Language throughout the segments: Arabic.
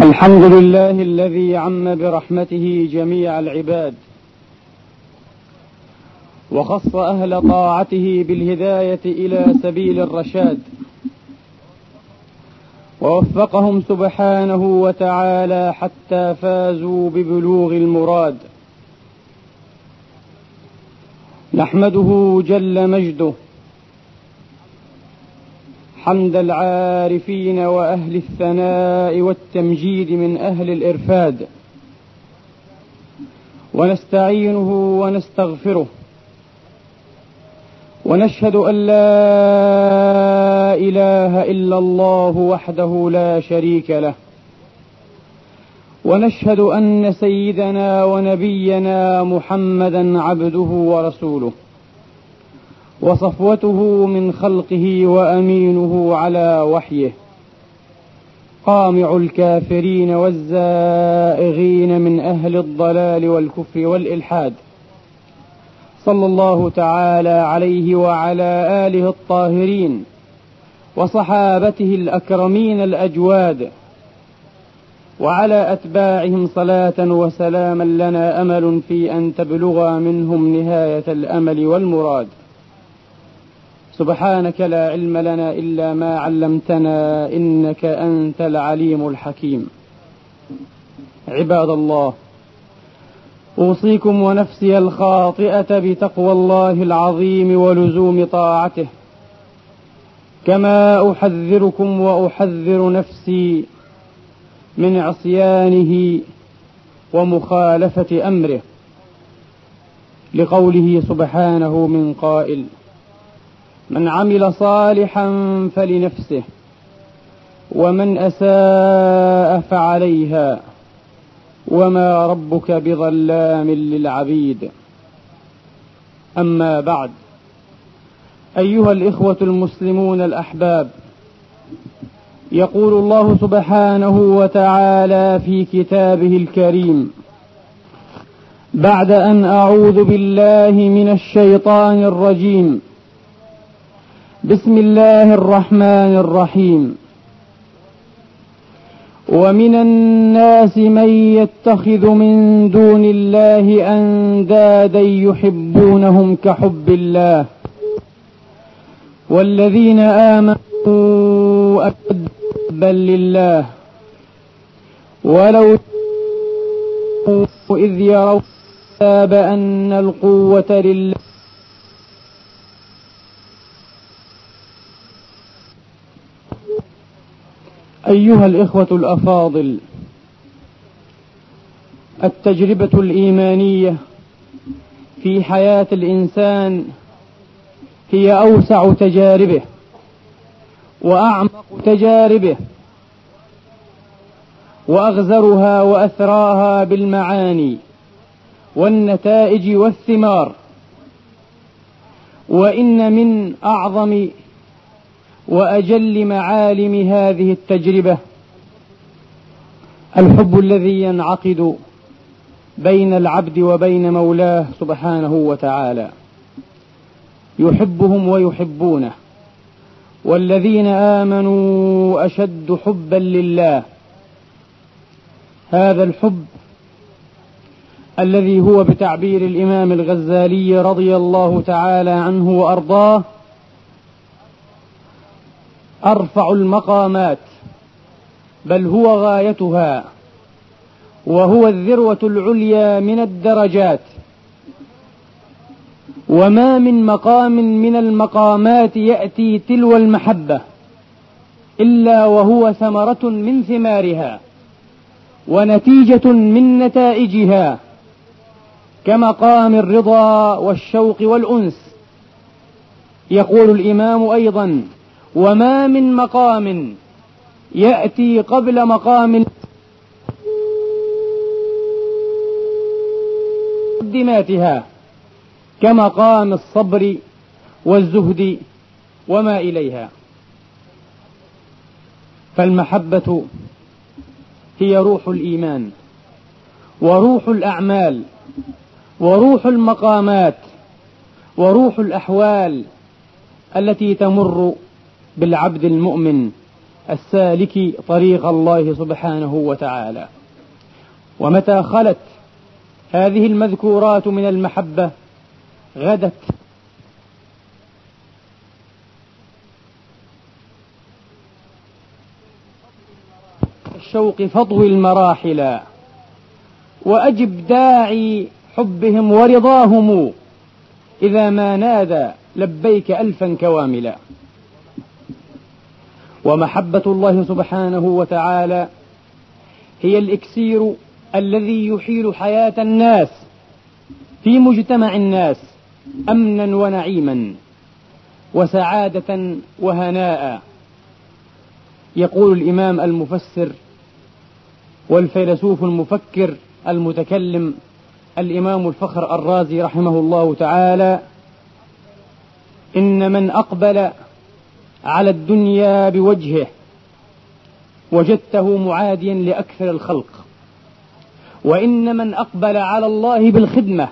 الحمد لله الذي عم برحمته جميع العباد وخص أهل طاعته بالهداية إلى سبيل الرشاد ووفقهم سبحانه وتعالى حتى فازوا ببلوغ المراد. نحمده جل مجده حمد العارفين وأهل الثناء والتمجيد من أهل الإرفاد. ونستعينه ونستغفره. ونشهد أن لا إله إلا الله وحده لا شريك له. ونشهد أن سيدنا ونبينا محمدا عبده ورسوله. وصفوته من خلقه وأمينه على وحيه. قامع الكافرين والزائغين من أهل الضلال والكفر والإلحاد. صلى الله تعالى عليه وعلى آله الطاهرين وصحابته الأكرمين الأجواد. وعلى أتباعهم صلاة وسلاما لنا أمل في أن تبلغ منهم نهاية الأمل والمراد. سبحانك لا علم لنا إلا ما علمتنا إنك أنت العليم الحكيم. عباد الله أوصيكم ونفسي الخاطئة بتقوى الله العظيم ولزوم طاعته. كما أحذركم وأحذر نفسي من عصيانه ومخالفة أمره. لقوله سبحانه من قائل من عمل صالحا فلنفسه ومن أساء فعليها وما ربك بظلام للعبيد. أما بعد أيها الإخوة المسلمون الأحباب يقول الله سبحانه وتعالى في كتابه الكريم بعد أن أعوذ بالله من الشيطان الرجيم بسم الله الرحمن الرحيم. ومن الناس من يتخذ من دون الله أندادا يحبونهم كحب الله. والذين آمنوا أشد حبا لله. ولو إذ يروا أن القوة لله أيها الإخوة الأفاضل التجربة الإيمانية في حياة الإنسان هي أوسع تجاربه وأعمق تجاربه وأغزرها وأثراها بالمعاني والنتائج والثمار. وإن من أعظم وأجل معالم هذه التجربة الحب الذي ينعقد بين العبد وبين مولاه سبحانه وتعالى. يحبهم ويحبونه. والذين آمنوا أشد حبا لله. هذا الحب الذي هو بتعبير الإمام الغزالي رضي الله تعالى عنه وأرضاه أرفع المقامات بل هو غايتها وهو الذروة العليا من الدرجات. وما من مقام من المقامات يأتي تلو المحبة إلا وهو ثمرة من ثمارها ونتيجة من نتائجها كمقام الرضا والشوق والأنس. يقول الإمام أيضا وما من مقام يأتي قبل مقام مقدماتها كمقام الصبر والزهد وما إليها. فالمحبة هي روح الإيمان وروح الأعمال وروح المقامات وروح الأحوال التي تمر بالعبد المؤمن السالك طريق الله سبحانه وتعالى. ومتى خلت هذه المذكورات من المحبة؟ غدت. الشوق فضو المراحل. وأجب داعي حبهم ورضاهم. إذا ما نادى لبيك ألفا كواملا. ومحبة الله سبحانه وتعالى هي الإكسير الذي يحيل حياة الناس في مجتمع الناس أمنا ونعيما وسعادة وهناء. يقول الإمام المفسر والفيلسوف المفكر المتكلم الإمام الفخر الرازي رحمه الله تعالى إن من أقبل على الدنيا بوجهه. وجدته معاديا لأكثر الخلق. وإن من أقبل على الله بالخدمة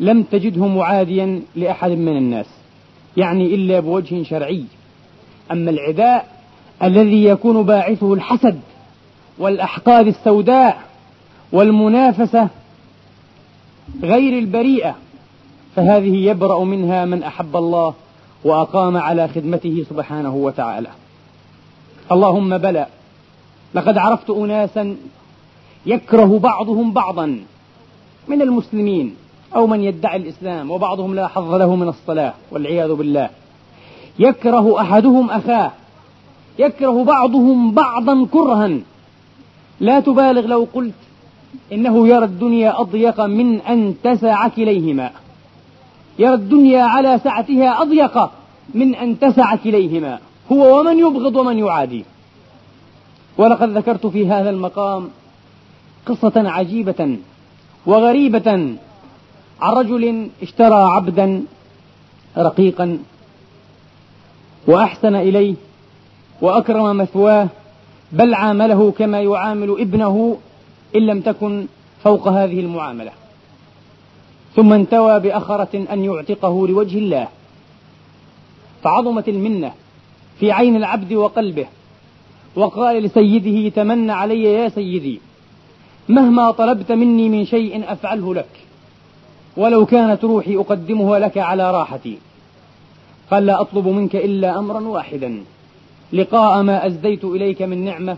لم تجده معاديا لأحد من الناس. يعني إلا بوجه شرعي. أما العداء الذي يكون باعثه الحسد والأحقاد السوداء والمنافسة غير البريئة فهذه يبرأ منها من أحب الله وأقام على خدمته سبحانه وتعالى. اللهم بلى. لقد عرفت أناسا يكره بعضهم بعضا من المسلمين أو من يدعي الإسلام وبعضهم لا حظ له من الصلاة والعياذ بالله. يكره أحدهم أخاه. يكره بعضهم بعضا كرها. لا تبالغ لو قلت إنه يرى الدنيا أضيق من أن تسع كليهما يرى الدنيا على سعتها أضيق من أن تسع كليهما هو ومن يبغض ومن يعادي. ولقد ذكرت في هذا المقام قصة عجيبة وغريبة عن رجل اشترى عبدا رقيقا وأحسن إليه وأكرم مثواه بل عامله كما يعامل ابنه إن لم تكن فوق هذه المعاملة. ثم انتوى بأخرة أن يعتقه لوجه الله. فعظمت المنة في عين العبد وقلبه وقال لسيده تمن علي يا سيدي مهما طلبت مني من شيء أفعله لك ولو كانت روحي أقدمها لك على راحتي قال لا أطلب منك إلا أمرا واحدا لقاء ما أزديت إليك من نعمة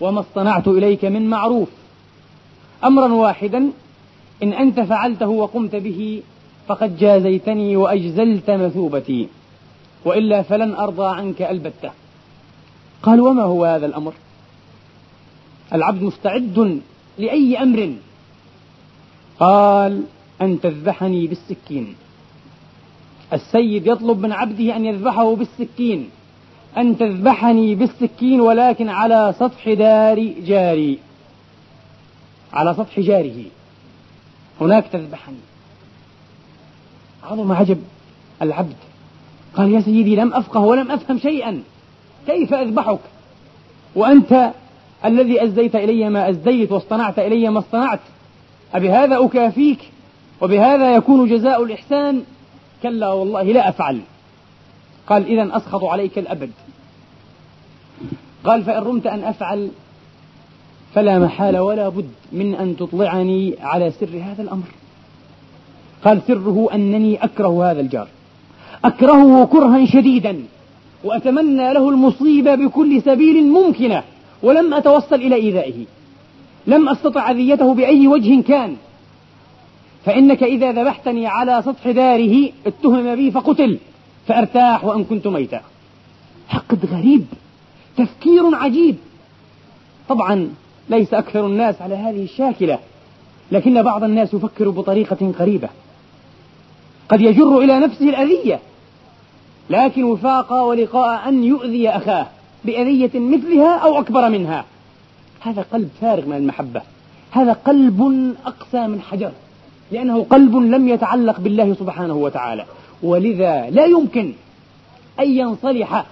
وما اصطنعت إليك من معروف أمرا واحدا إن أنت فعلته وقمت به فقد جازيتني وأجزلت مثوبتي. وإلا فلن أرضى عنك البتة. قال وما هو هذا الأمر؟ العبد مستعد لأي أمر؟ قال أن تذبحني بالسكين. السيد يطلب من عبده أن يذبحه بالسكين. أن تذبحني بالسكين ولكن على سطح دار جاري. على سطح جاره. هناك تذبحني. عظم عجب العبد. قال يا سيدي لم أفقه ولم أفهم شيئا. كيف أذبحك؟ وأنت الذي أسديت إلي ما أسديت واصطنعت إلي ما اصطنعت. أبهذا أكافيك؟ وبهذا يكون جزاء الإحسان؟ كلا والله لا أفعل. قال إذا أسخط عليك الأبد. قال فإن رمت أن أفعل فلا محال ولا بد من أن تطلعني على سر هذا الأمر. قال سره أنني أكره هذا الجار. أكرهه كرها شديدا وأتمنى له المصيبة بكل سبيل ممكنة ولم أتوصل إلى إيذائه. لم أستطع أذيته بأي وجه كان. فإنك إذا ذبحتني على سطح داره اتهم بي فقتل فأرتاح وأن كنت ميتا. حقد غريب تفكير عجيب. طبعا ليس أكثر الناس على هذه الشاكلة لكن بعض الناس يفكر بطريقة غريبة قد يجر إلى نفسه الأذية لكن وفاق ولقاء أن يؤذي أخاه بأذية مثلها أو أكبر منها. هذا قلب فارغ من المحبة. هذا قلب أقسى من حجر لأنه قلب لم يتعلق بالله سبحانه وتعالى. ولذا لا يمكن أن ينصلح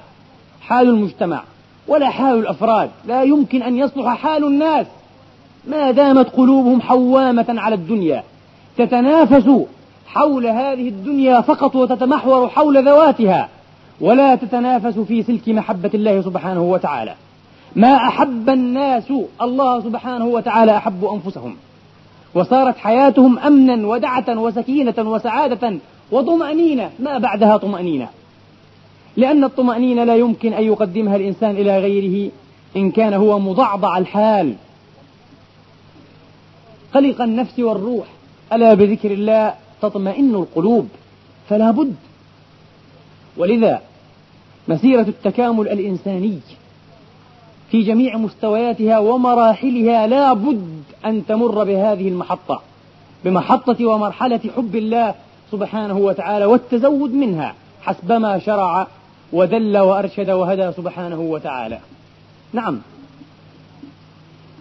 حال المجتمع. ولا حال الأفراد لا يمكن أن يصلح حال الناس. ما دامت قلوبهم حوامة على الدنيا تتنافس حول هذه الدنيا فقط وتتمحور حول ذواتها. ولا تتنافس في سلك محبة الله سبحانه وتعالى. ما أحب الناس الله سبحانه وتعالى أحب أنفسهم. وصارت حياتهم أمنا ودعة وسكينة وسعادة وطمأنينة. ما بعدها طمأنينة. لأن الطمأنينة لا يمكن أن يقدمها الإنسان إلى غيره إن كان هو مضعضع الحال. قلق النفس والروح ألا بذكر الله تطمئن القلوب؟ فلا بد. ولذا مسيرة التكامل الإنساني في جميع مستوياتها ومراحلها لا بد أن تمر بهذه المحطة بمحطة ومرحلة حب الله سبحانه وتعالى والتزود منها حسبما شرع ودل وأرشد وهدى سبحانه وتعالى. نعم.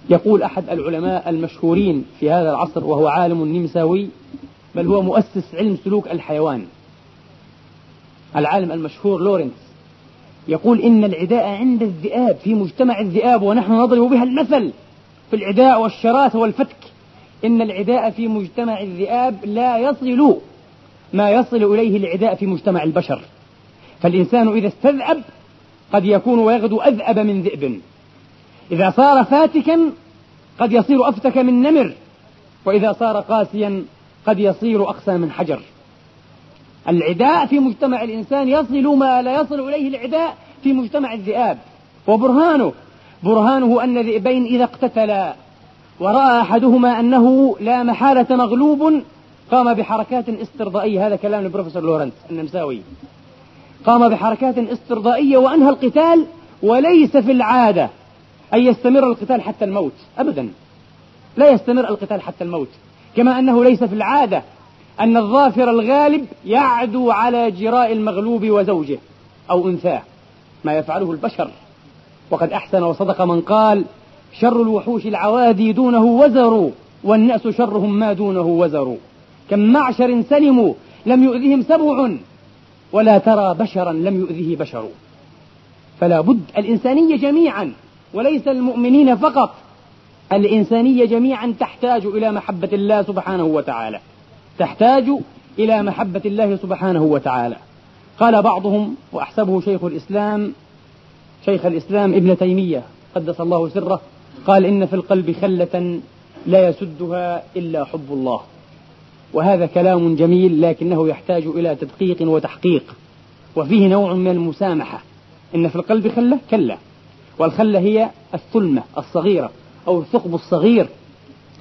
يقول أحد العلماء المشهورين في هذا العصر وهو عالم نمساوي بل هو مؤسس علم سلوك الحيوان. العالم المشهور لورنس. يقول إن العداء عند الذئاب في مجتمع الذئاب ونحن نضرب بها المثل في العداء والشراثة والفتك. إن العداء في مجتمع الذئاب لا يصل ما يصل إليه العداء في مجتمع البشر. فالإنسان إذا استذأب قد يكون ويغدو أذأب من ذئب. إذا صار فاتكا قد يصير أفتك من نمر وإذا صار قاسيا قد يصير أقسى من حجر. العداء في مجتمع الإنسان يصل ما لا يصل إليه العداء في مجتمع الذئاب. وبرهانه برهانه أن ذئبين إذا اقتتلا. ورأى أحدهما أنه لا محالة مغلوب قام بحركات استرضائية. هذا كلام البروفيسور لورنس النمساوي. قام بحركات استرضائية وأنهى القتال وليس في العادة أن يستمر القتال حتى الموت أبدا. لا يستمر القتال حتى الموت. كما أنه ليس في العادة أن الظافر الغالب يعدو على جراء المغلوب وزوجه أو أنثاه ما يفعله البشر. وقد أحسن وصدق من قال شر الوحوش العوادي دونه وزر والنأس شرهم ما دونه وزر كم معشر سلموا لم يؤذهم سبع ولا ترى بشرا لم يؤذه بشر. فلا بد الإنسانية جميعا وليس المؤمنين فقط الإنسانية جميعا تحتاج إلى محبة الله سبحانه وتعالى. تحتاج إلى محبة الله سبحانه وتعالى. قال بعضهم وأحسبه شيخ الإسلام شيخ الإسلام ابن تيمية قدس الله سره قال إن في القلب خلة لا يسدها إلا حب الله. وهذا كلام جميل لكنه يحتاج إلى تدقيق وتحقيق. وفيه نوع من المسامحة. إن في القلب خلة كلا. والخلة هي الثلمة الصغيرة أو الثقب الصغير.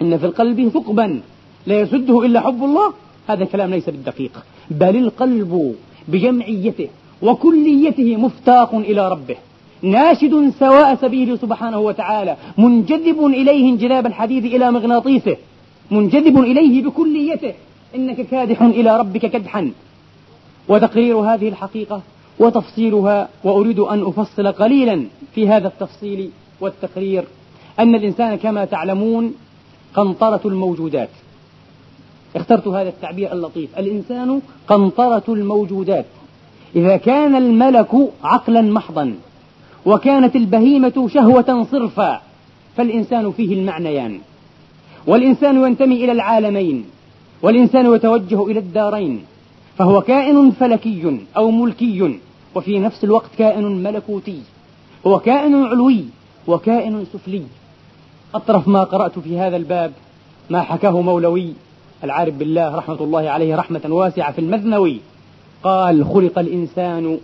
إن في القلب ثقبا لا يسده إلا حب الله هذا كلام ليس بالدقيق. بل القلب بجمعيته وكليته مفتاق إلى ربه. ناشد سواء سبيله سبحانه وتعالى. منجذب إليه انجذاب الحديد إلى مغناطيسه. منجذب إليه بكليته. إنك كادح إلى ربك كدحا. وتقرير هذه الحقيقة وتفصيلها وأريد أن أفصل قليلا في هذا التفصيل والتقرير. أن الإنسان كما تعلمون قنطرة الموجودات. اخترت هذا التعبير اللطيف. الإنسان قنطرة الموجودات. إذا كان الملك عقلا محضا وكانت البهيمة شهوة صرفا فالإنسان فيه المعنيان. والإنسان ينتمي إلى العالمين والإنسان يتوجه إلى الدارين فهو كائن فلكي أو ملكي وفي نفس الوقت كائن ملكوتي هو كائن علوي وكائن سفلي. أطرف ما قرأت في هذا الباب ما حكاه مولوي العارف بالله رحمة الله عليه رحمة واسعة في المذنوي قال خلق الإنسان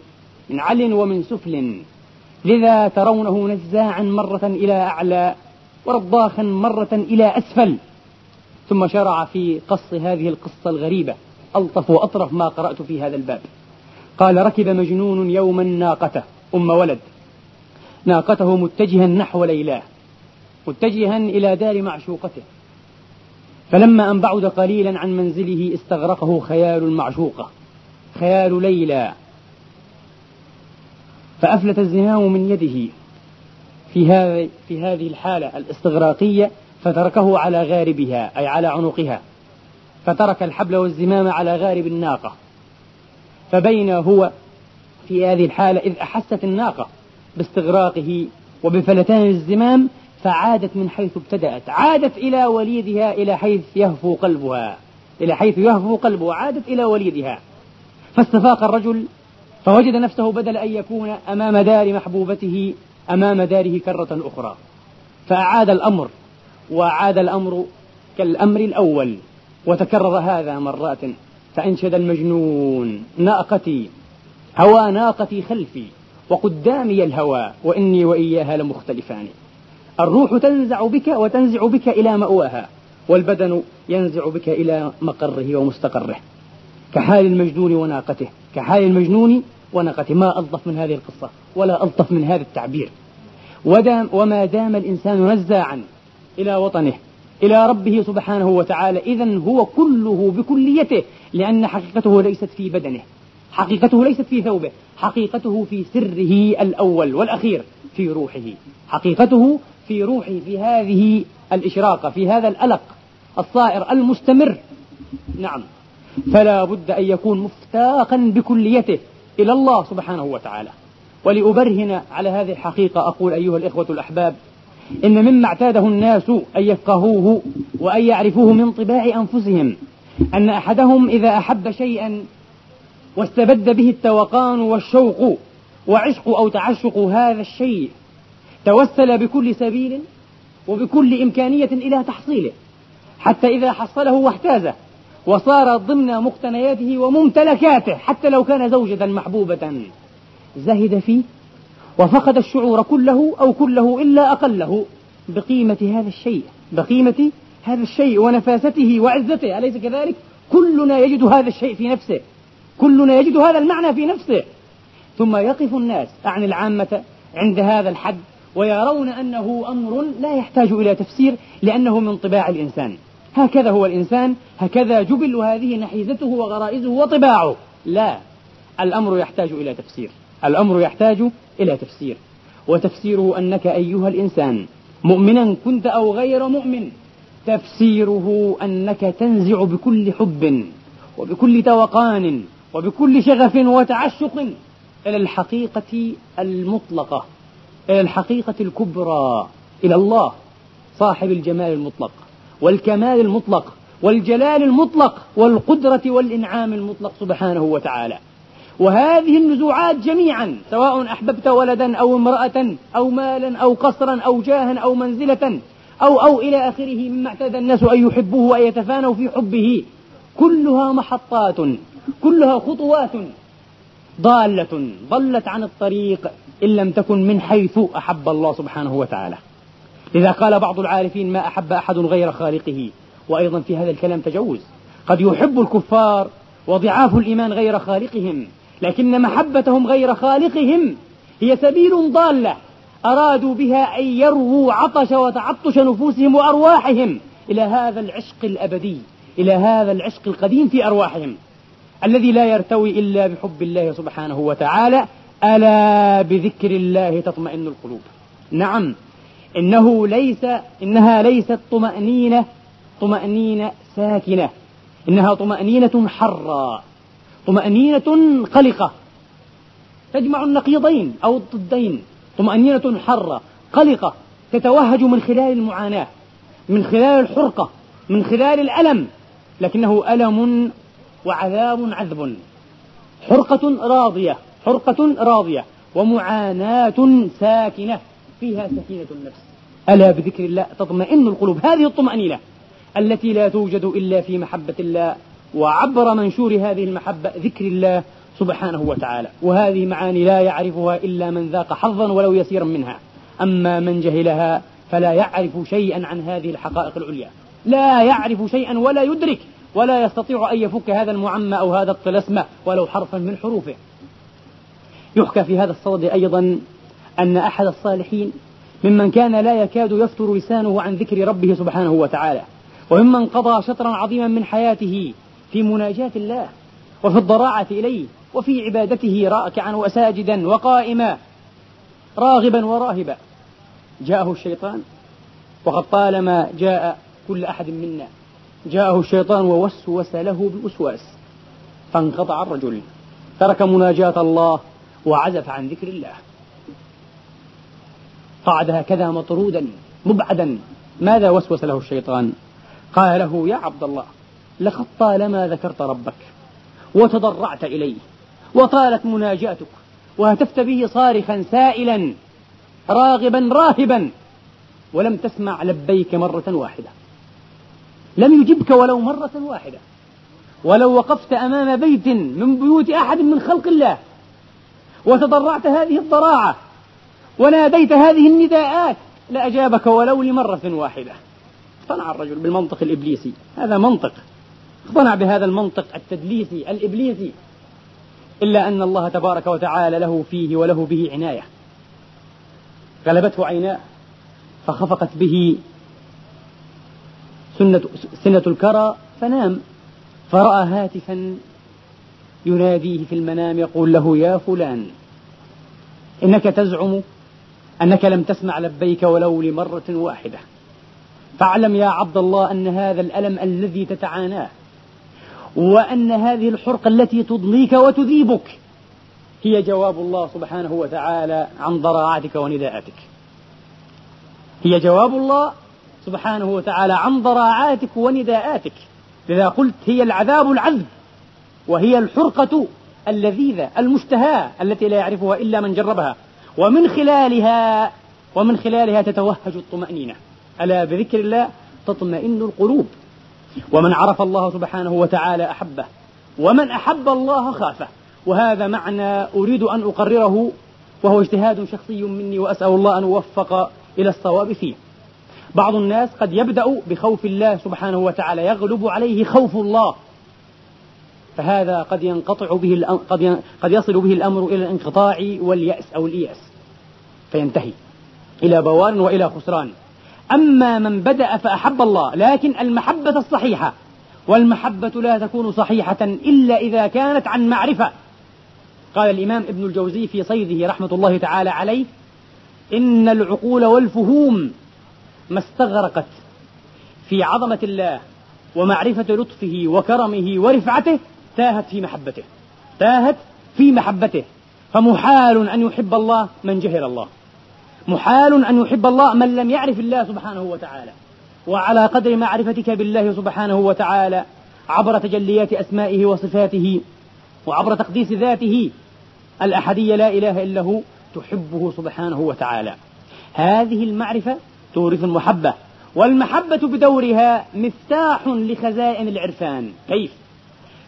من عل ومن سفل لذا ترونه نزاعا مرة إلى أعلى. ورضاخا مرة إلى أسفل. ثم شرع في قص هذه القصة الغريبة. ألطف وأطرف ما قرأت في هذا الباب. قال ركب مجنون يوما ناقته أم ولد. ناقته متجها نحو ليلاه متجها إلى دار معشوقته. فلما أن بعد قليلا عن منزله استغرقه خيال المعشوقة خيال ليلى. فأفلت الزمام من يده. في هذه في هذه الحالة الاستغراقية فتركه على غاربها أي على عنقها. فترك الحبل والزمام على غارب الناقة. فبين هو في هذه الحالة إذ أحست الناقة باستغراقه وبفلتان الزمام فعادت من حيث ابتدأت. عادت إلى وليدها إلى حيث يهفو قلبها. إلى حيث يهفو قلبها عادت إلى وليدها. فاستفاق الرجل فوجد نفسه بدل أن يكون أمام دار محبوبته أمام داره كرة أخرى. فأعاد الأمر وعاد الأمر كالأمر الأول وتكرر هذا مرات فأنشد المجنون ناقتي هوى ناقتي خلفي وقدامي الهوى وإني وإياها لمختلفان. الروح تنزع بك وتنزع بك إلى مأواها والبدن ينزع بك إلى مقره ومستقره. كحال المجنون وناقته كحال المجنون وناقته. ما ألطف من هذه القصة؟ ولا ألطف من هذا التعبير. ودام وما دام الإنسان نزاعا إلى وطنه إلى ربه سبحانه وتعالى إذا هو كله بكليته لأن حقيقته ليست في بدنه. حقيقته ليست في ثوبه حقيقته في سره الأول والأخير في روحه. حقيقته في روحه في هذه الإشراقة في هذا الألق الصائر المستمر. نعم. فلا بد أن يكون مفتاقا بكليته إلى الله سبحانه وتعالى. ولأبرهن على هذه الحقيقة أقول أيها الإخوة الأحباب إن مما اعتاده الناس أن يفقهوه وأن يعرفوه من طباع أنفسهم أن أحدهم إذا أحب شيئا واستبد به التوقان والشوق وعشق أو تعشق هذا الشيء توسل بكل سبيل وبكل إمكانية إلى تحصيله حتى إذا حصله واحتازه وصار ضمن مقتنياته وممتلكاته حتى لو كان زوجة محبوبة. زهد فيه وفقد الشعور كله أو كله إلا أقله بقيمة هذا الشيء بقيمة هذا الشيء ونفاسته وعزته أليس كذلك؟ كلنا يجد هذا الشيء في نفسه كلنا يجد هذا المعنى في نفسه. ثم يقف الناس أعني العامة عند هذا الحد ويرون أنه أمر لا يحتاج إلى تفسير لأنه من طباع الإنسان. هكذا هو الإنسان هكذا جبل وهذه نحيزته وغرائزه وطباعه. لا الأمر يحتاج إلى تفسير. الأمر يحتاج إلى تفسير. وتفسيره أنك أيها الإنسان مؤمنا كنت أو غير مؤمن تفسيره أنك تنزع بكل حب وبكل توقان وبكل شغف وتعشق إلى الحقيقة المطلقة إلى الحقيقة الكبرى إلى الله صاحب الجمال المطلق والكمال المطلق والجلال المطلق والقدرة والإنعام المطلق سبحانه وتعالى. وهذه النزوعات جميعا سواء أحببت ولدا أو امرأة أو مالا أو قصرا أو جاها أو منزلة أو أو إلى آخره مما اعتاد الناس أن يحبوه وأن يتفانوا في حبه. كلها محطات كلها خطوات ضالة ضلت عن الطريق إن لم تكن من حيث أحب الله سبحانه وتعالى. لذا قال بعض العارفين ما أحب أحد غير خالقه. وأيضا في هذا الكلام تجوز. قد يحب الكفار وضعاف الإيمان غير خالقهم. لكن محبتهم غير خالقهم هي سبيل ضالة أرادوا بها أن يرووا عطش وتعطش نفوسهم وأرواحهم إلى هذا العشق الأبدي إلى هذا العشق القديم في أرواحهم الذي لا يرتوي إلا بحب الله سبحانه وتعالى ألا بذكر الله تطمئن القلوب. نعم إنه ليس إنها ليست طمأنينة طمأنينة ساكنة إنها طمأنينة حرة. طمأنينة قلقة. تجمع النقيضين أو الضدين. طمأنينة حرة قلقة تتوهج من خلال المعاناة من خلال الحرقة من خلال الألم. لكنه ألم وعذاب عذب. حرقة راضية حرقة راضية ومعاناة ساكنة. فيها سكينة النفس. ألا بذكر الله تطمئن القلوب. هذه الطمأنينة التي لا توجد إلا في محبة الله وعبر منشور هذه المحبة ذكر الله سبحانه وتعالى. وهذه معاني لا يعرفها إلا من ذاق حظا ولو يسيرا منها. أما من جهلها فلا يعرف شيئا عن هذه الحقائق العليا. لا يعرف شيئا ولا يدرك. ولا يستطيع أن يفك هذا المعمى أو هذا الطلسمة ولو حرفا من حروفه. يحكى في هذا الصدد أيضا أن أحد الصالحين ممن كان لا يكاد يفتر لسانه عن ذكر ربه سبحانه وتعالى. وممن قضى شطرا عظيما من حياته في مناجاة الله وفي الضراعة إليه وفي عبادته راكعا وساجدا وقائما راغبا وراهبا. جاءه الشيطان وقد طالما جاء كل أحد منا جاءه الشيطان ووسوس له بالوسواس فانقطع الرجل ترك مناجاة الله وعزف عن ذكر الله. قعد هكذا مطرودا مبعدا. ماذا وسوس له الشيطان؟ قال له يا عبد الله لقد طالما ذكرت ربك وتضرعت إليه وطالت مناجاتك وهتفت به صارخا سائلا راغبا راهبا ولم تسمع لبيك مرة واحدة لم يجبك ولو مرة واحدة ولو وقفت أمام بيت من بيوت أحد من خلق الله وتضرعت هذه الضراعة وناديت هذه النداءات لأجابك ولو لمرة واحدة. اقتنع الرجل بالمنطق الإبليسي. هذا منطق. اقتنع بهذا المنطق التدليسي الإبليسي إلا أن الله تبارك وتعالى له فيه وله به عناية. غلبته عيناه فخفقت به سنة, سنة الكرى فنام فرأى هاتفا يناديه في المنام يقول له يا فلان إنك تزعم أنك لم تسمع لبيك ولو لمرة واحدة. فاعلم يا عبد الله أن هذا الألم الذي تتعاناه وأن هذه الحرقة التي تضنيك وتذيبك هي جواب الله سبحانه وتعالى عن ضراعتك ونداءاتك هي جواب الله سبحانه وتعالى عن ضراعاتك ونداءاتك. لذا قلت هي العذاب العذب وهي الحرقة اللذيذة المشتهاة التي لا يعرفها إلا من جربها. ومن خلالها ومن خلالها تتوهج الطمأنينة. ألا بذكر الله تطمئن القلوب. ومن عرف الله سبحانه وتعالى أحبه ومن أحب الله خافه. وهذا معنى أريد أن أقرره وهو اجتهاد شخصي مني وأسأل الله أن أوفق إلى الصواب فيه. بعض الناس قد يبدأ بخوف الله سبحانه وتعالى يغلب عليه خوف الله. فهذا قد ينقطع به قد قد يصل به الأمر إلى الانقطاع واليأس أو الإياس فينتهي. إلى بوار وإلى خسران. أما من بدأ فأحب الله لكن المحبة الصحيحة. والمحبة لا تكون صحيحة إلا إذا كانت عن معرفة. قال الإمام ابن الجوزي في صيده رحمة الله تعالى عليه إن العقول والفهوم ما استغرقت في عظمة الله ومعرفة لطفه وكرمه ورفعته تاهت في محبته. تاهت في محبته. فمحال أن يحب الله من جهل الله. محال أن يحب الله من لم يعرف الله سبحانه وتعالى. وعلى قدر معرفتك بالله سبحانه وتعالى عبر تجليات أسمائه وصفاته وعبر تقديس ذاته الأحدية لا إله إلا هو تحبه سبحانه وتعالى. هذه المعرفة تورث المحبة والمحبة بدورها مفتاح لخزائن العرفان. كيف؟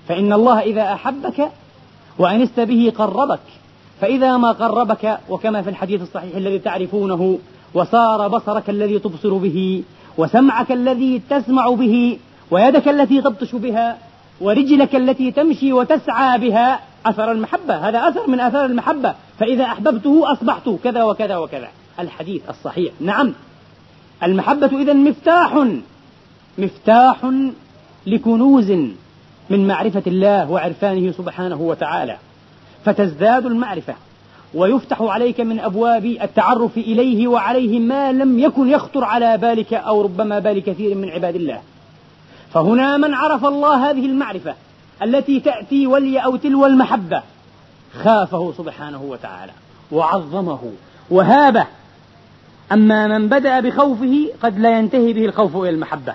فإن الله إذا أحبك وأنست به قربك فإذا ما قربك وكما في الحديث الصحيح الذي تعرفونه وصار بصرك الذي تبصر به وسمعك الذي تسمع به ويدك التي تبطش بها ورجلك التي تمشي وتسعى بها أثر المحبة. هذا أثر من آثار المحبة. فإذا أحببته أصبحت كذا وكذا وكذا. الحديث الصحيح. نعم. المحبة إذا مفتاح مفتاح لكنوز من معرفة الله وعرفانه سبحانه وتعالى. فتزداد المعرفة. ويفتح عليك من أبواب التعرف إليه وعليه ما لم يكن يخطر على بالك أو ربما بال كثير من عباد الله. فهنا من عرف الله هذه المعرفة التي تأتي ولي أو تلو المحبة خافه سبحانه وتعالى وعظمه وهابه. أما من بدأ بخوفه قد لا ينتهي به الخوف إلى المحبة.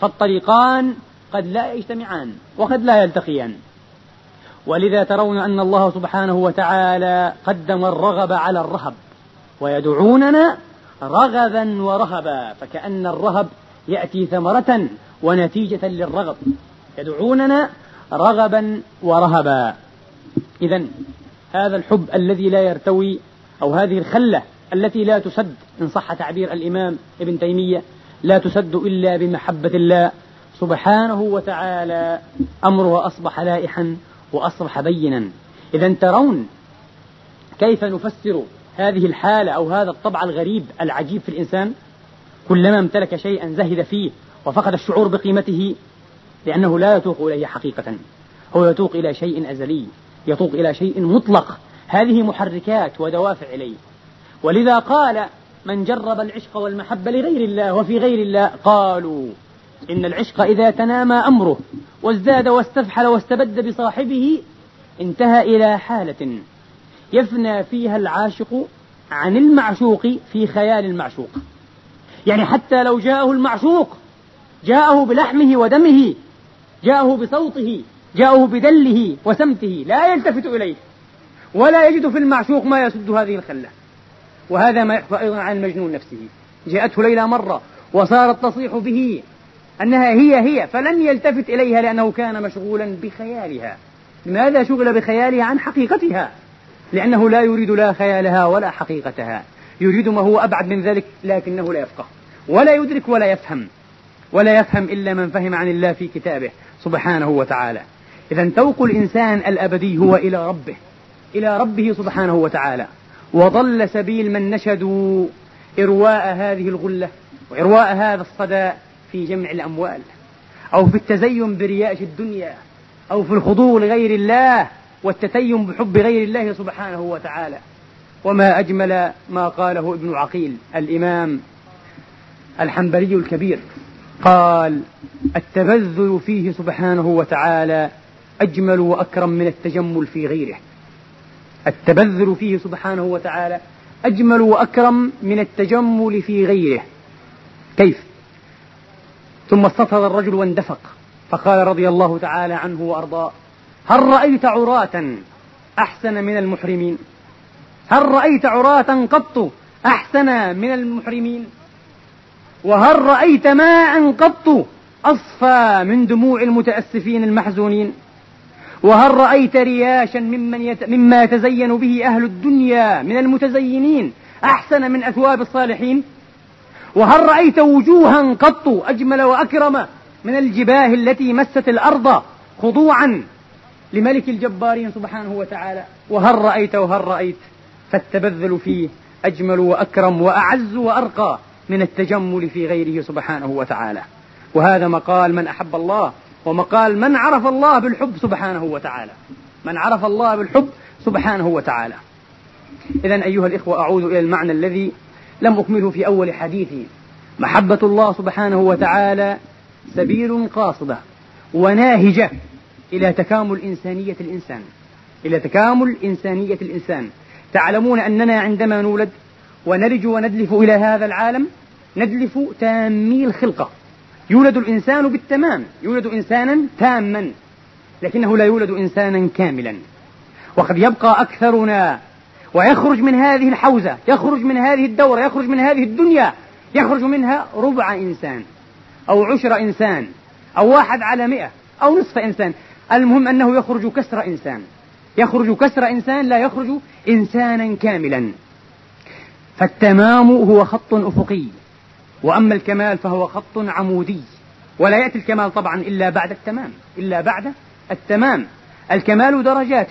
فالطريقان قد لا يجتمعان وقد لا يلتقيان. ولذا ترون أن الله سبحانه وتعالى قدم الرغب على الرهب ويدعوننا رغبا ورهبا فكأن الرهب يأتي ثمرة ونتيجة للرغب. يدعوننا رغبا ورهبا. إذا هذا الحب الذي لا يرتوي أو هذه الخلة التي لا تسد إن صح تعبير الإمام ابن تيمية لا تسد إلا بمحبة الله سبحانه وتعالى أمره أصبح لائحا وأصبح بينا. إذا ترون كيف نفسر هذه الحالة أو هذا الطبع الغريب العجيب في الإنسان؟ كلما امتلك شيئا زهد فيه وفقد الشعور بقيمته لأنه لا يتوق إليه حقيقة. هو يتوق إلى شيء أزلي يتوق إلى شيء مطلق. هذه محركات ودوافع إليه. ولذا قال من جرب العشق والمحبة لغير الله وفي غير الله قالوا إن العشق إذا تنامى أمره وازداد واستفحل واستبد بصاحبه انتهى إلى حالة يفنى فيها العاشق عن المعشوق في خيال المعشوق. يعني حتى لو جاءه المعشوق جاءه بلحمه ودمه جاءه بصوته جاءه بدله وسمته لا يلتفت إليه ولا يجد في المعشوق ما يسد هذه الخلة. وهذا ما يحكى أيضا عن المجنون نفسه. جاءته ليلى مرة وصارت تصيح به أنها هي هي فلم يلتفت إليها لأنه كان مشغولا بخيالها. لماذا شغل بخيالها عن حقيقتها؟ لأنه لا يريد لا خيالها ولا حقيقتها. يريد ما هو أبعد من ذلك لكنه لا يفقه ولا يدرك ولا يفهم ولا يفهم إلا من فهم عن الله في كتابه سبحانه وتعالى. إذا توق الإنسان الأبدي هو إلى ربه إلى ربه سبحانه وتعالى. وضل سبيل من نشدوا إرواء هذه الغلة وإرواء هذا الصدى في جمع الأموال أو في التزين برياء الدنيا أو في الخضوع لغير الله والتتيم بحب غير الله سبحانه وتعالى. وما أجمل ما قاله ابن عقيل الإمام الحنبلي الكبير قال التبذل فيه سبحانه وتعالى أجمل وأكرم من التجمل في غيره. التبذل فيه سبحانه وتعالى أجمل وأكرم من التجمل في غيره. كيف؟ ثم استطرد الرجل واندفق. فقال رضي الله تعالى عنه وأرضاه هل رأيت عراة أحسن من المحرمين؟ هل رأيت عراة قط أحسن من المحرمين؟ وهل رأيت ماء قط أصفى من دموع المتأسفين المحزونين؟ وهل رأيت رياشا ممن يت... مما يتزين به أهل الدنيا من المتزينين أحسن من أثواب الصالحين؟ وهل رأيت وجوها قط أجمل وأكرم من الجباه التي مست الأرض خضوعا لملك الجبارين سبحانه وتعالى؟ وهل رأيت وهل رأيت فالتبذل فيه أجمل وأكرم وأعز وأرقى من التجمل في غيره سبحانه وتعالى. وهذا مقال من أحب الله ومقال من عرف الله بالحب سبحانه وتعالى. من عرف الله بالحب سبحانه وتعالى. إذا أيها الإخوة أعود إلى المعنى الذي لم أكمله في أول حديثي محبة الله سبحانه وتعالى سبيل قاصدة وناهجة إلى تكامل إنسانية الإنسان. إلى تكامل إنسانية الإنسان. تعلمون أننا عندما نولد ونلج وندلف إلى هذا العالم ندلف تامي الخلقة يولد الإنسان بالتمام. يولد إنسانا تاما لكنه لا يولد إنسانا كاملا. وقد يبقى أكثرنا ويخرج من هذه الحوزة يخرج من هذه الدورة يخرج من هذه الدنيا يخرج منها ربع إنسان أو عشر إنسان أو واحد على مئة أو نصف إنسان. المهم أنه يخرج كسر إنسان. يخرج كسر إنسان لا يخرج إنسانا كاملا. فالتمام هو خط أفقي. وأما الكمال فهو خط عمودي. ولا يأتي الكمال طبعا إلا بعد التمام إلا بعد التمام. الكمال درجات.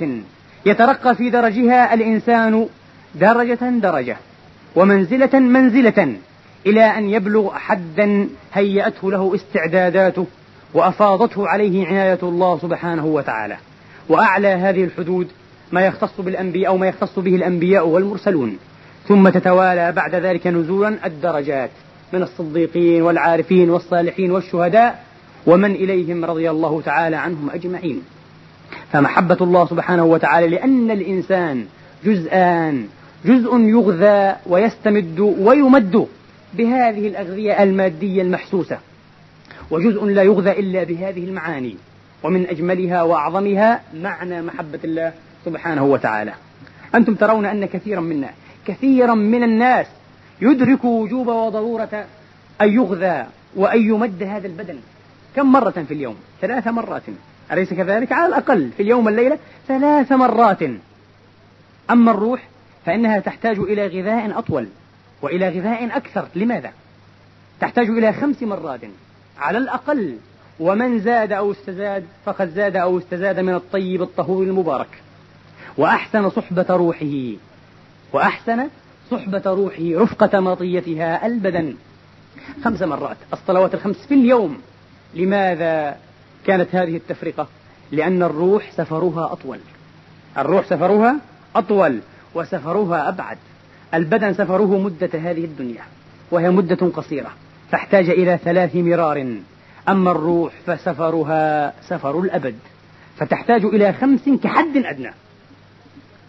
يترقى في درجها الإنسان درجة درجة ومنزلة منزلة إلى أن يبلغ حدا هيأته له استعداداته وأفاضته عليه عناية الله سبحانه وتعالى. وأعلى هذه الحدود ما يختص بالأنبياء أو ما يختص به الأنبياء والمرسلون. ثم تتوالى بعد ذلك نزولا الدرجات من الصديقين والعارفين والصالحين والشهداء ومن إليهم رضي الله تعالى عنهم أجمعين. فمحبة الله سبحانه وتعالى لأن الإنسان جزءان جزء يغذى ويستمد ويمد بهذه الأغذية المادية المحسوسة وجزء لا يغذى إلا بهذه المعاني ومن أجملها وأعظمها معنى محبة الله سبحانه وتعالى. أنتم ترون أن كثيرا منا كثيرا من الناس يدرك وجوب وضرورة أن يغذى وأن يمد هذا البدن. كم مرة في اليوم؟ ثلاث مرات. أليس كذلك؟ على الأقل في اليوم والليلة ثلاث مرات. أما الروح فإنها تحتاج إلى غذاء أطول وإلى غذاء أكثر. لماذا؟ تحتاج إلى خمس مرات. على الأقل. ومن زاد أو استزاد فقد زاد أو استزاد من الطيب الطهور المبارك. وأحسن صحبة روحه. وأحسن صحبة روحه رفقة مطيتها ألبدن. خمس مرات. الصلوات الخمس في اليوم. لماذا؟ كانت هذه التفرقة لأن الروح سفرها أطول. الروح سفرها أطول وسفرها أبعد. البدن سفره مدة هذه الدنيا وهي مدة قصيرة تحتاج إلى ثلاث مرار. أما الروح فسفرها سفر الأبد فتحتاج إلى خمس كحد أدنى.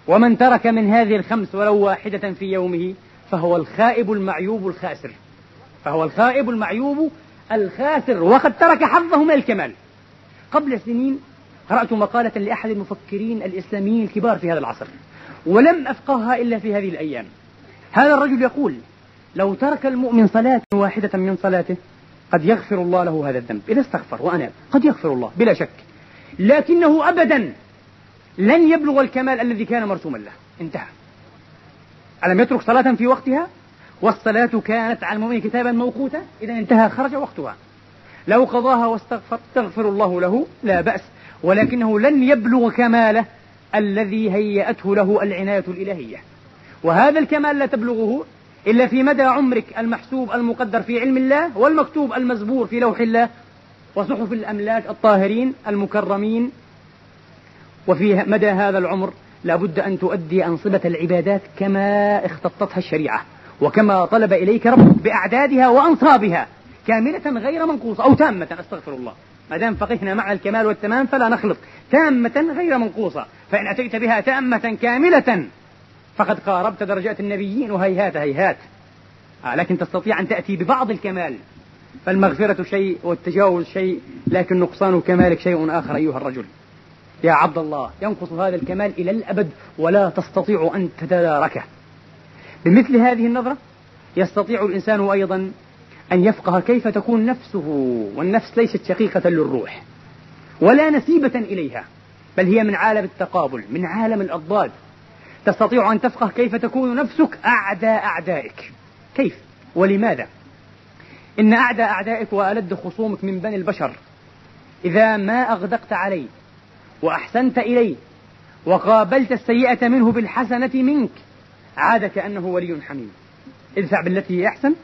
ومن ترك من هذه الخمس ولو واحدة في يومه فهو الخائب المعيوب الخاسر. فهو الخائب المعيوب الخاسر وقد ترك حظه من الكمال. قبل سنين قرأت مقالة لأحد المفكرين الإسلاميين الكبار في هذا العصر ولم أفقهها إلا في هذه الأيام. هذا الرجل يقول لو ترك المؤمن صلاة واحدة من صلاته قد يغفر الله له هذا الذنب. إذا استغفر وأناب قد يغفر الله بلا شك. لكنه أبدا لن يبلغ الكمال الذي كان مرسوما له. انتهى. ألم يترك صلاة في وقتها؟ والصلاة كانت على المؤمن كتابا موقوتا؟ إذا انتهى خرج وقتها. لو قضاها واستغفر تغفر الله له لا بأس. ولكنه لن يبلغ كماله الذي هيأته له العناية الإلهية. وهذا الكمال لا تبلغه إلا في مدى عمرك المحسوب المقدر في علم الله والمكتوب المزبور في لوح الله وصحف الأملاك الطاهرين المكرمين. وفي مدى هذا العمر لابد أن تؤدي أنصبة العبادات كما اختطتها الشريعة وكما طلب إليك ربك بأعدادها وأنصابها. كاملة غير منقوصة أو تامة أستغفر الله. ما دام فقهنا معنى الكمال والتمام فلا نخلط. تامة غير منقوصة فإن أتيت بها تامة كاملة فقد قاربت درجات النبيين وهيهات هيهات. آه لكن تستطيع أن تأتي ببعض الكمال. فالمغفرة شيء والتجاوز شيء لكن نقصان كمالك شيء آخر أيها الرجل. يا عبد الله ينقص هذا الكمال إلى الأبد ولا تستطيع أن تتداركه. بمثل هذه النظرة يستطيع الإنسان أيضا أن يفقه كيف تكون نفسه والنفس ليست شقيقة للروح ولا نسيبة إليها بل هي من عالم التقابل من عالم الأضداد. تستطيع أن تفقه كيف تكون نفسك أعداء أعدائك. كيف؟ ولماذا؟ إن أعداء أعدائك وألد خصومك من بني البشر. إذا ما أغدقت عليه وأحسنت إليه وقابلت السيئة منه بالحسنة منك عاد كأنه ولي حميم. ادفع بالتي هي أحسن.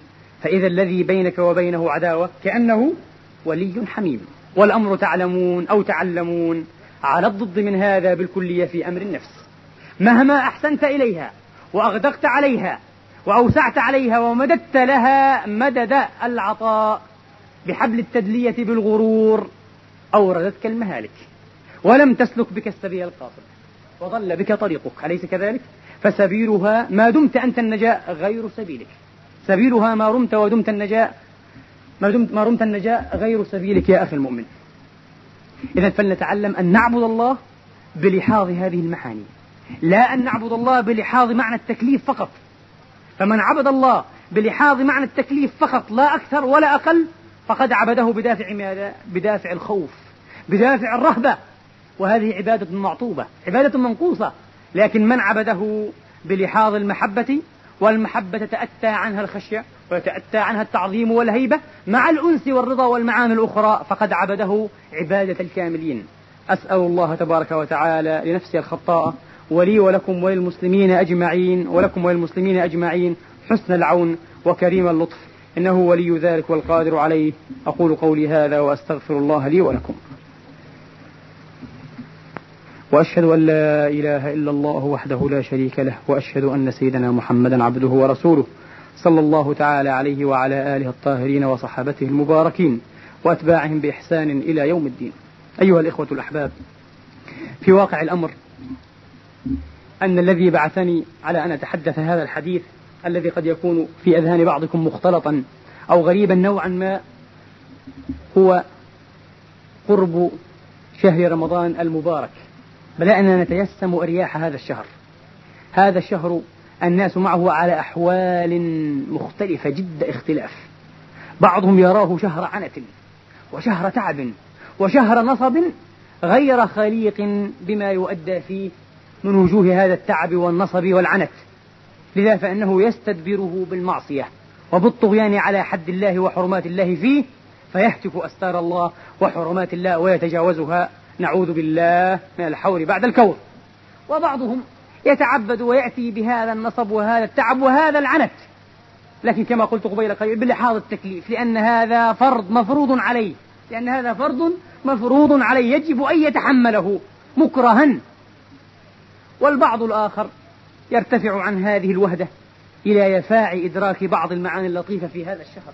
فإذا الذي بينك وبينه عداوة كأنه ولي حميم. والأمر تعلمون أو تعلمون على الضد من هذا بالكلية في أمر النفس. مهما أحسنت إليها وأغدقت عليها وأوسعت عليها ومددت لها مدد العطاء بحبل التدلية بالغرور أوردتك المهالك. ولم تسلك بك السبيل القاصد وضل بك طريقك أليس كذلك؟ فسبيلها ما دمت أنت النجاة غير سبيلك. سبيلها ما رمت ودمت النجاة ما دمت ما رمت النجاة غير سبيلك يا أخي المؤمن. إذا فلنتعلم أن نعبد الله بلحاظ هذه المعاني لا أن نعبد الله بلحاظ معنى التكليف فقط. فمن عبد الله بلحاظ معنى التكليف فقط لا أكثر ولا أقل فقد عبده بدافع ماذا؟ بدافع الخوف بدافع الرهبة. وهذه عبادة معطوبة عبادة منقوصة. لكن من عبده بلحاظ المحبة والمحبة تأتى عنها الخشية ويتأتى عنها التعظيم والهيبة مع الأنس والرضا والمعاني الأخرى فقد عبده عبادة الكاملين. أسأل الله تبارك وتعالى لنفسي الخطاء ولي ولكم وللمسلمين أجمعين ولكم وللمسلمين أجمعين حسن العون وكريم اللطف. إنه ولي ذلك والقادر عليه. أقول قولي هذا وأستغفر الله لي ولكم. وأشهد أن لا إله إلا الله وحده لا شريك له وأشهد أن سيدنا محمدا عبده ورسوله صلى الله تعالى عليه وعلى آله الطاهرين وصحابته المباركين وأتباعهم بإحسان إلى يوم الدين. أيها الإخوة الأحباب في واقع الأمر أن الذي بعثني على أن أتحدث هذا الحديث الذي قد يكون في أذهان بعضكم مختلطا أو غريبا نوعا ما هو قرب شهر رمضان المبارك. بدأنا نتيسم أرياح هذا الشهر. هذا الشهر الناس معه على أحوال مختلفة جد اختلاف. بعضهم يراه شهر عنة وشهر تعب وشهر نصب غير خليق بما يؤدى فيه من وجوه هذا التعب والنصب والعنت. لذا فإنه يستدبره بالمعصية وبالطغيان على حد الله وحرمات الله فيه فيهتك أستار الله وحرمات الله ويتجاوزها نعوذ بالله من الحور بعد الكور. وبعضهم يتعبد ويأتي بهذا النصب وهذا التعب وهذا العنت. لكن كما قلت قبيل قليل بلحاظ التكليف لأن هذا فرض مفروض عليه. لأن هذا فرض مفروض عليه. يجب أن يتحمله مكرها. والبعض الآخر يرتفع عن هذه الوهدة إلى يفاع إدراك بعض المعاني اللطيفة في هذا الشهر.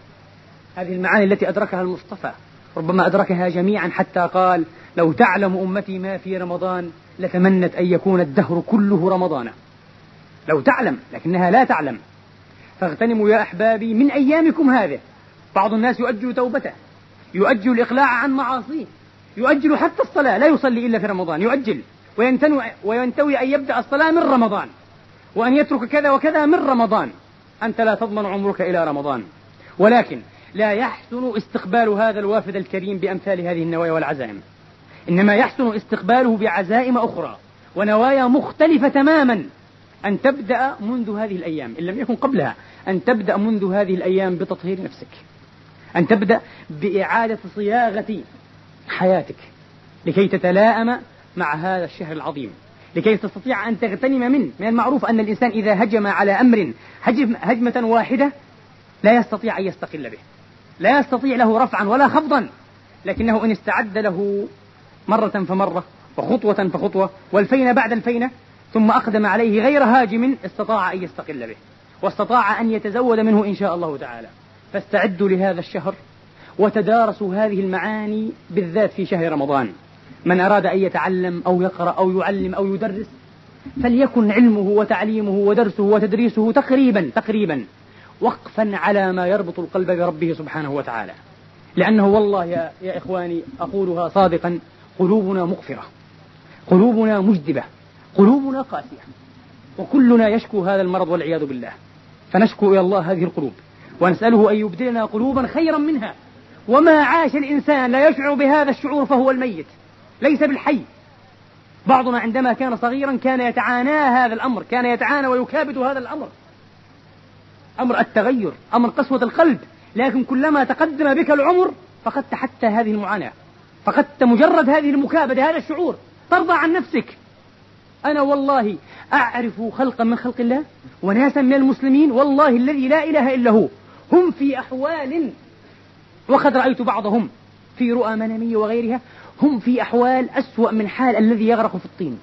هذه المعاني التي أدركها المصطفى. ربما أدركها جميعا حتى قال لو تعلم أمتي ما في رمضان لتمنت أن يكون الدهر كله رمضانا لو تعلم لكنها لا تعلم. فاغتنموا يا أحبابي من أيامكم هذه. بعض الناس يؤجل توبته يؤجل الإقلاع عن معاصيه يؤجل حتى الصلاة لا يصلي إلا في رمضان يؤجل. وينتوي, أن يبدأ الصلاة من رمضان وأن يترك كذا وكذا من رمضان. أنت لا تضمن عمرك إلى رمضان. ولكن لا يحسن استقبال هذا الوافد الكريم بأمثال هذه النوايا والعزائم. إنما يحسن استقباله بعزائم أخرى ونوايا مختلفة تماما. أن تبدأ منذ هذه الأيام إن لم يكن قبلها أن تبدأ منذ هذه الأيام بتطهير نفسك. أن تبدأ بإعادة صياغة حياتك لكي تتلائم مع هذا الشهر العظيم. لكي تستطيع أن تغتنم منه. من المعروف أن الإنسان إذا هجم على أمر هجم هجمة واحدة لا يستطيع أن يستقل به. لا يستطيع له رفعا ولا خفضا لكنه إن استعد له مرة فمرة وخطوة فخطوة والفين بعد الفينة ثم أقدم عليه غير هاجم استطاع أن يستقل به واستطاع أن يتزود منه إن شاء الله تعالى. فاستعدوا لهذا الشهر وتدارسوا هذه المعاني بالذات في شهر رمضان. من أراد أن يتعلم أو يقرأ أو يعلم أو يدرس فليكن علمه وتعليمه ودرسه وتدريسه تقريبا تقريبا. وقفا على ما يربط القلب بربه سبحانه وتعالى. لأنه والله يا, يا إخواني أقولها صادقا قلوبنا مغفرة قلوبنا مجدبة قلوبنا قاسية وكلنا يشكو هذا المرض والعياذ بالله. فنشكو إلى الله هذه القلوب ونسأله أن يبدلنا قلوبا خيرا منها. وما عاش الإنسان لا يشعر بهذا الشعور فهو الميت ليس بالحي. بعضنا عندما كان صغيرا كان يتعانى هذا الأمر كان يتعانى ويكابد هذا الأمر. أمر التغير أمر قسوة القلب لكن كلما تقدم بك العمر فقدت حتى هذه المعاناة فقدت مجرد هذه المكابدة هذا الشعور. ترضى عن نفسك. أنا والله أعرف خلقا من خلق الله وناسا من المسلمين والله الذي لا إله إلا هو. هم في أحوال وقد رأيت بعضهم في رؤى منامية وغيرها هم في أحوال أسوأ من حال الذي يغرق في الطين.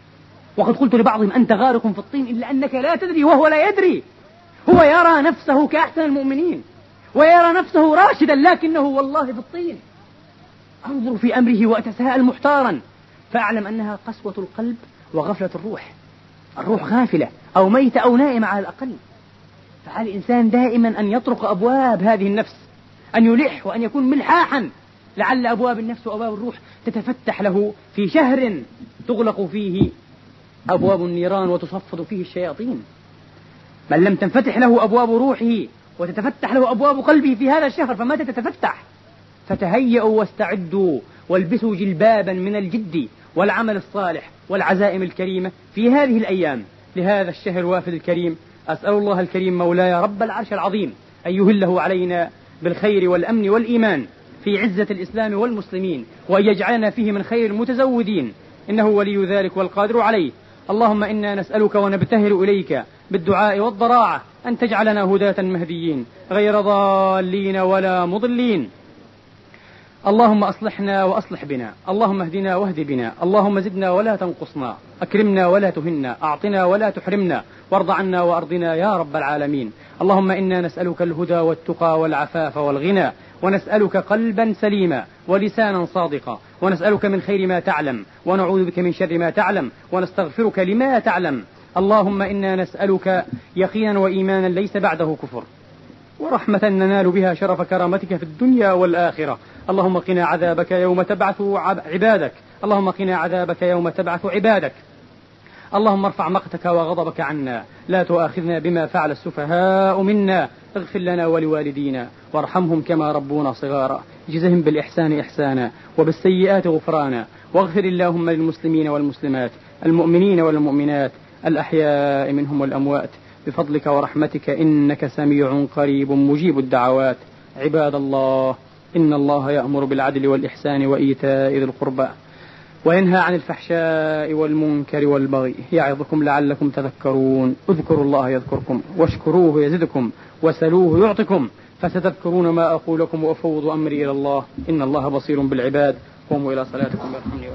وقد قلت لبعضهم أنت غارق في الطين إلا أنك لا تدري وهو لا يدري. هو يرى نفسه كأحسن المؤمنين ويرى نفسه راشدا لكنه والله في الطين. أنظر في أمره وأتساءل محتارا. فأعلم أنها قسوة القلب وغفلة الروح. الروح غافلة أو ميتة أو نائمة على الأقل. فعلى الإنسان دائما أن يطرق أبواب هذه النفس؟ أن يلح وأن يكون ملحاحا؟ لعل أبواب النفس وأبواب الروح تتفتح له في شهر تغلق فيه أبواب النيران وتصفد فيه الشياطين. من لم تنفتح له أبواب روحه وتتفتح له أبواب قلبه في هذا الشهر فمتى تتفتح؟ فتهيئوا واستعدوا والبسوا جلبابا من الجد والعمل الصالح والعزائم الكريمة في هذه الأيام. لهذا الشهر الوافد الكريم أسأل الله الكريم مولاي رب العرش العظيم أن يهله علينا بالخير والأمن والإيمان في عزة الإسلام والمسلمين وأن يجعلنا فيه من خير المتزودين. إنه ولي ذلك والقادر عليه. اللهم إنا نسألك ونبتهل إليك بالدعاء والضراعة أن تجعلنا هداة مهديين غير ضالين ولا مضلين. اللهم أصلحنا وأصلح بنا اللهم اهدنا واهد بنا اللهم زدنا ولا تنقصنا أكرمنا ولا تهنا أعطنا ولا تحرمنا وارض عنا وأرضنا يا رب العالمين. اللهم إنا نسألك الهدى والتقى والعفاف والغنى ونسألك قلبا سليما ولسانا صادقا. ونسألك من خير ما تعلم ونعوذ بك من شر ما تعلم ونستغفرك لما تعلم. اللهم إنا نسألك يقينا وإيمانا ليس بعده كفر. ورحمة ننال بها شرف كرامتك في الدنيا والآخرة. اللهم قنا عذابك يوم تبعث عبادك. اللهم قنا عذابك يوم تبعث عبادك. اللهم ارفع مقتك وغضبك عنا. لا تؤاخذنا بما فعل السفهاء منا. اغفر لنا ولوالدينا. وارحمهم كما ربونا صغارا. جزهم بالإحسان إحسانا وبالسيئات غفرانا. واغفر اللهم للمسلمين والمسلمات المؤمنين والمؤمنات الأحياء منهم والأموات. بفضلك ورحمتك إنك سميع قريب مجيب الدعوات. عباد الله إن الله يأمر بالعدل والإحسان وإيتاء ذي القربى. وينهى عن الفحشاء والمنكر والبغي يعظكم لعلكم تذكرون. اذكروا الله يذكركم واشكروه يزدكم وسلوه يعطكم فستذكرون ما أقول لكم وأفوض أمري إلى الله. إن الله بصير بالعباد. قوموا إلى صلاتكم يرحمني